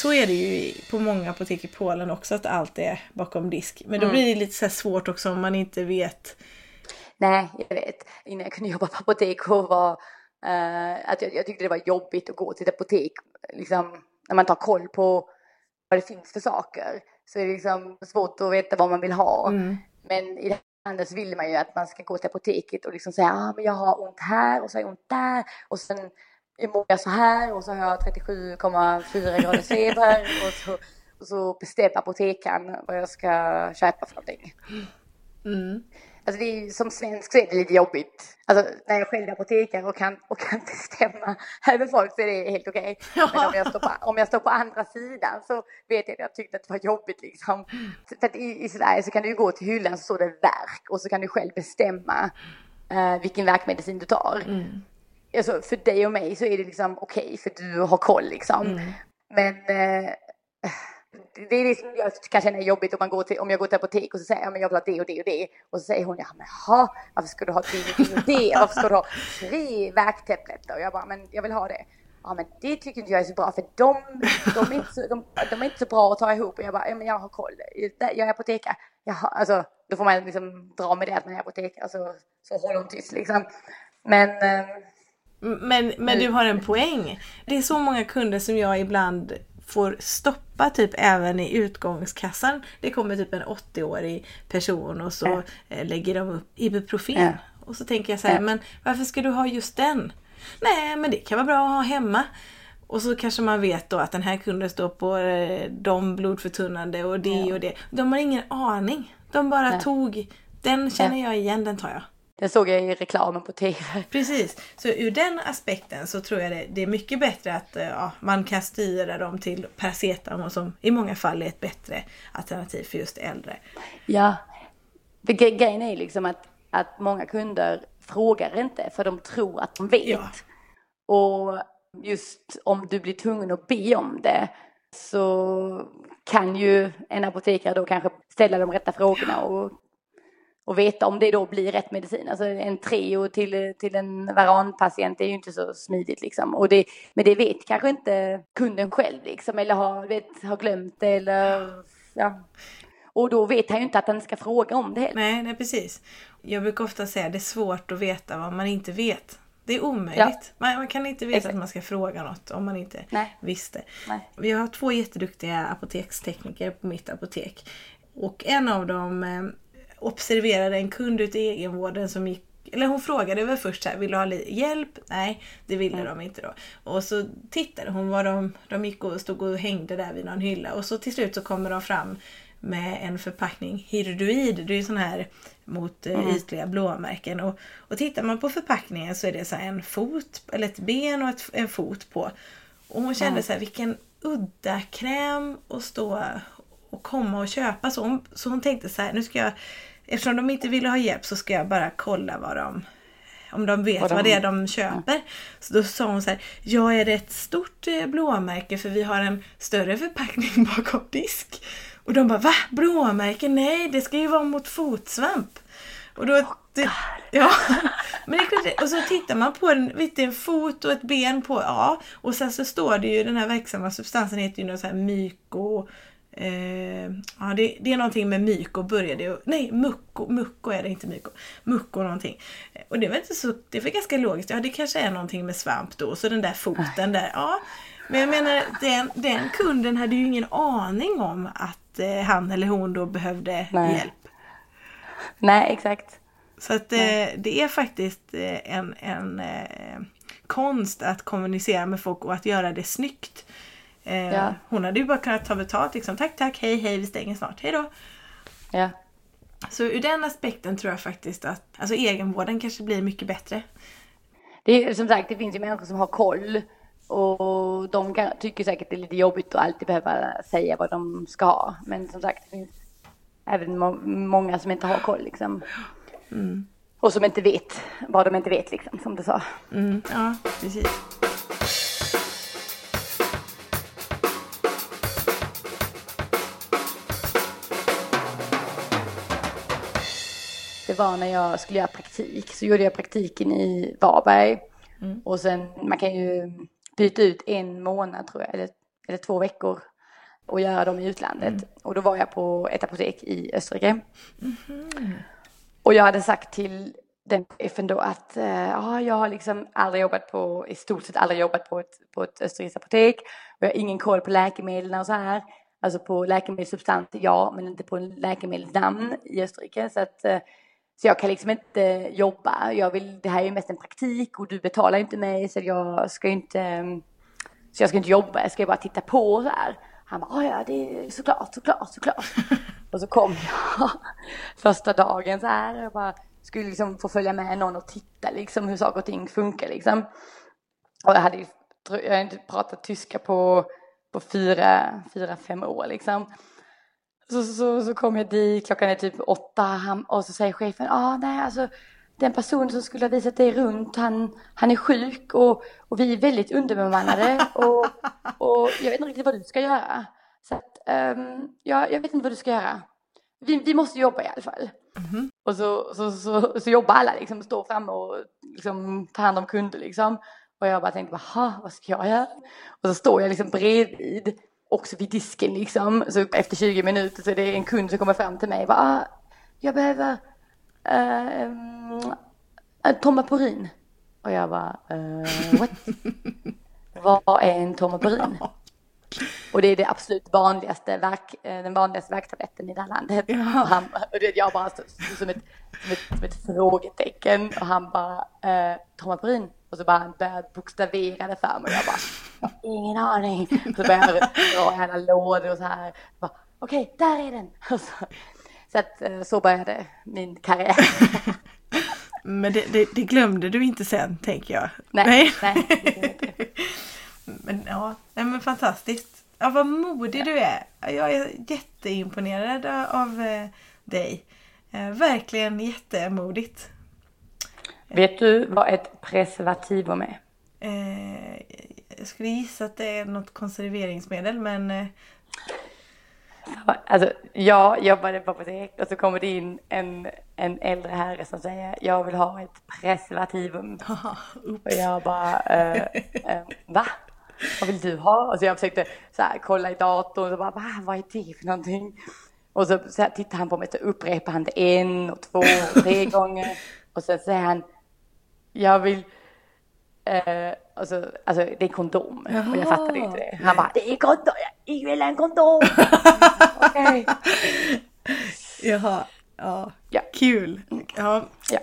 så är det ju på många apotek i Polen också att allt är bakom disk. Men då Mm. blir det lite så svårt också om man inte vet. Nej, jag vet. Innan jag kunde jobba på apotek och var, eh, att jag, jag tyckte det var jobbigt att gå till ett apotek. Liksom, när man tar koll på vad det finns för saker så är det liksom svårt att veta vad man vill ha. Mm. Men i det här så vill man ju att man ska gå till apoteket och liksom säga ah, men jag har ont här och så har jag ont där och sen mår jag så här och så har jag 37,4 graders feber och så, och så bestämmer apotekaren vad jag ska köpa för någonting. Mm. Alltså det är som svensk så är det lite jobbigt. Alltså när jag själv är apotekare och kan, och kan bestämma över folk så är det helt okej. Men om jag, står på, om jag står på andra sidan så vet jag att jag tyckte att det var jobbigt liksom. För att i, i Sverige så kan du ju gå till hyllan så står det verk och så kan du själv bestämma eh, vilken verkmedicin du tar. Alltså för dig och mig så är det liksom okej för du har koll liksom. Men eh, det är det som jag kan känna är jobbigt om, man går till, om jag går till apotek och så säger jag men jag vill ha det och det och det. Och så säger hon ja men ha, varför ska du ha det och det och det? Varför ska du ha tre värktabletter? Och jag bara men jag vill ha det. Ja men det tycker inte jag är så bra för de, de, är, inte så, de, de är inte så bra att ta ihop. Och jag bara ja men jag har koll. Jag är apotekare. Alltså då får man liksom dra med det att man är apotekare så, så håller hon tyst liksom. Men eh, Men, men du har en poäng. Det är så många kunder som jag ibland får stoppa typ även i utgångskassan. Det kommer typ en 80-årig person och så eh, lägger de upp Ibuprofen. Ja. Och så tänker jag så här, Ja. men varför ska du ha just den? Nej, men det kan vara bra att ha hemma. Och så kanske man vet då att den här kunden står på eh, de blodförtunnande och det Ja. och det. De har ingen aning. De bara tog, den känner jag igen, den tar jag. Det såg jag i reklamen på tv. Precis, så ur den aspekten så tror jag det, det är mycket bättre att eh, ja, man kan styra dem till paracetamol som i många fall är ett bättre alternativ för just äldre. Ja, för gre- grejen är liksom att, att många kunder frågar inte för de tror att de vet. Ja. Och just om du blir tvungen att be om det så kan ju en apotekare då kanske ställa de rätta frågorna och, och veta om det då blir rätt medicin. Alltså en Treo till, till en varanpatient är ju inte så smidigt liksom. Och det, men det vet kanske inte kunden själv liksom eller har, vet, har glömt det eller ja. Och då vet han ju inte att han ska fråga om det heller. Nej, nej precis. Jag brukar ofta säga att det är svårt att veta vad man inte vet. Det är omöjligt. Man, man kan inte veta Exakt. att man ska fråga något om man inte Nej. visste. Nej. Vi har två jätteduktiga apotekstekniker på mitt apotek. Och en av dem eh, observerade en kund ute i egenvården som gick eller hon frågade väl först så här, vill du ha hjälp? Nej, det ville de inte då. Och så tittade hon vad de, de gick och stod och hängde där vid någon hylla och så till slut så kommer de fram med en förpackning Hirduid, det är ju sån här mot eh, ytliga blåmärken. Och, och tittar man på förpackningen så är det så en fot, eller ett ben och ett, en fot på. Och hon kände så här, vilken udda kräm att stå och komma och köpa. Så hon, så hon tänkte så här, nu ska jag, eftersom de inte ville ha hjälp så ska jag bara kolla vad de om de vet Vad vad, de- det är de köper. Så då sa hon så här, ja är det ett stort eh, blåmärke för vi har en större förpackning bakom disk. Och de bara, va? Blåmärke? Nej, det ska ju vara mot fotsvamp. Och då... det, ja, men det är klart, och så tittar man på en, vet du, en fot och ett ben på, ja. Och sen så står det ju, den här verksamma substansen heter ju något så här myko, Eh, ja, det, det är någonting med myko började ju. Nej, mucko, mucko är det inte myko. Mucko någonting. Och det var inte så, det var ganska logiskt. Ja, det kanske är någonting med svamp då. Så den där foten där, ja. Men jag menar, den, den kunden hade ju ingen aning om att eh, han eller hon då behövde Nej. hjälp. Nej, exakt. Så att eh, det är faktiskt eh, en, en eh, konst att kommunicera med folk och att göra det snyggt. Eh, Ja. Hon hade ju bara kunnat ta betalt liksom. Tack, tack, hej, hej, vi stänger snart, hej då. Ja. Så ur den aspekten tror jag faktiskt att alltså, egenvården kanske blir mycket bättre. Det är som sagt, det finns ju människor som har koll och de kan, tycker säkert det är lite jobbigt att alltid behöva säga vad de ska ha. Men som sagt, det finns även må- många som inte har koll liksom. Och som inte vet vad de inte vet liksom, som du sa. Mm, ja, precis. Var när jag skulle göra praktik, så gjorde jag praktiken i Varberg. Och sen, man kan ju byta ut en månad tror jag, eller eller två veckor och göra dem i utlandet. Mm. Och då var jag på ett apotek i Österrike. Mm. Och jag hade sagt till den chefen då att uh, ja, jag har liksom aldrig jobbat på, i stort sett aldrig jobbat på ett, på ett österrikiskt apotek. Och jag har ingen koll på läkemedlen och så här. Alltså på läkemedelssubstanser, ja, men inte på läkemedelsnamn i Österrike. Så att uh, så jag kan liksom inte jobba. Jag vill, det här är ju mest en praktik och du betalar inte mig så jag ska inte, så jag ska inte jobba, jag ska bara titta på så här. Han bara, ja det är såklart, såklart, såklart. och så kom jag första dagen så här och jag bara skulle liksom få följa med någon och titta liksom hur saker och ting funkar liksom. Och jag hade ju, jag hade inte pratat tyska på, på fyra, fyra, fem år liksom. Så, så, så kom jag dit, klockan är typ åtta och så säger chefen, ah, nej alltså den person som skulle ha visat dig runt, han, han är sjuk och, och vi är väldigt underbemannade och, och jag vet inte riktigt vad du ska göra. Så att, um, ja, jag vet inte vad du ska göra. Vi, vi måste jobba i alla fall. Mm. Och så, så, så, så, jobbar alla liksom, står framme och liksom, tar hand om kunder liksom. Och jag bara tänkte, vad ska jag göra? Och så står jag liksom bredvid också vid disken liksom. Så efter 20 minuter så är det en kund som kommer fram till mig och bara, ah, jag behöver uh, um, tomaporin. Och jag bara, uh, what? Vad är en tomaporin? Och det är det absolut vanligaste verk, eh, den vanligaste värktabletten i det här landet. Ja. Och, han, och det, jag bara stod som ett, som, ett, som ett frågetecken och han bara, eh, Tomaporin. Och så bara började bokstavera det för mig och jag bara, jag har ingen aning. Och så började jag dra i alla lådor och så här. Okej, okay, där är den. Så, så, att, eh, så började min karriär. Men det, det, det, glömde du inte sen, tänker jag. Nej, nej. nej men ja, nej, men fantastiskt. Ja, vad modig du är. Jag är jätteimponerad av eh, dig. Eh, verkligen jättemodigt. Vet du vad ett preservativum är? Eh, jag skulle gissa att det är något konserveringsmedel men... Eh... Alltså, jag jobbade på apotek och så kommer det in en, en äldre herre som säger jag vill ha ett preservativum. och jag bara, eh, eh, va? Vad vill du ha? Och så jag försökte så här, kolla i datorn och bara, va, vad är det för någonting? Och så, så här, tittar han på mig och upprepar han det en och två och tre gånger. Och sen säger han, jag vill, eh, alltså, alltså det är kondom. Jaha. Och jag fattade inte det. Han bara, det är kondom, jag vill ha en kondom. Okej. Jaha, ja. ja. Kul. Ja. ja.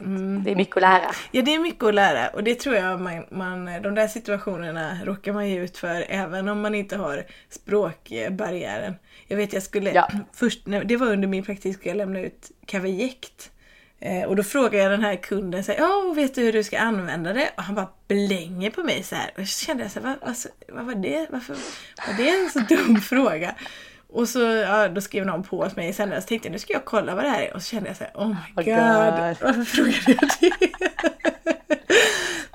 Mm. Det är mycket att lära. Ja, det är mycket att lära och det tror jag man, man, de där situationerna råkar man ju ut för även om man inte har språkbarriären. Jag vet jag skulle, ja. först, det var under min praktik, skulle jag lämna ut Kavajekt. Eh, och då frågade jag den här kunden, ja oh, vet du hur du ska använda det? Och han bara blänger på mig så här. Och jag kände så här, vad, vad, vad var det? Varför var det en så dum fråga? Och så ja, då skrev någon på åt mig sen så tänkte jag nu ska jag kolla vad det här är och så kände jag så här, oh my oh god, god, varför frågade jag det?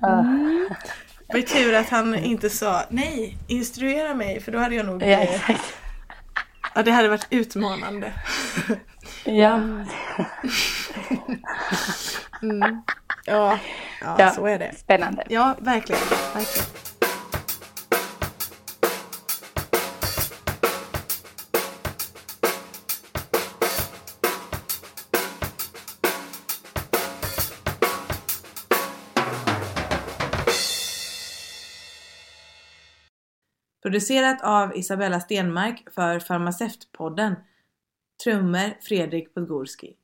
mm. Det var tur att han inte sa nej, instruera mig för då hade jag nog... Ja, ja det hade varit utmanande. ja. mm. ja. Ja, ja, så är det. Spännande. Ja, verkligen. verkligen. Producerat av Isabella Stenmark för Farmaceutpodden. Trummor Fredrik Podgorski.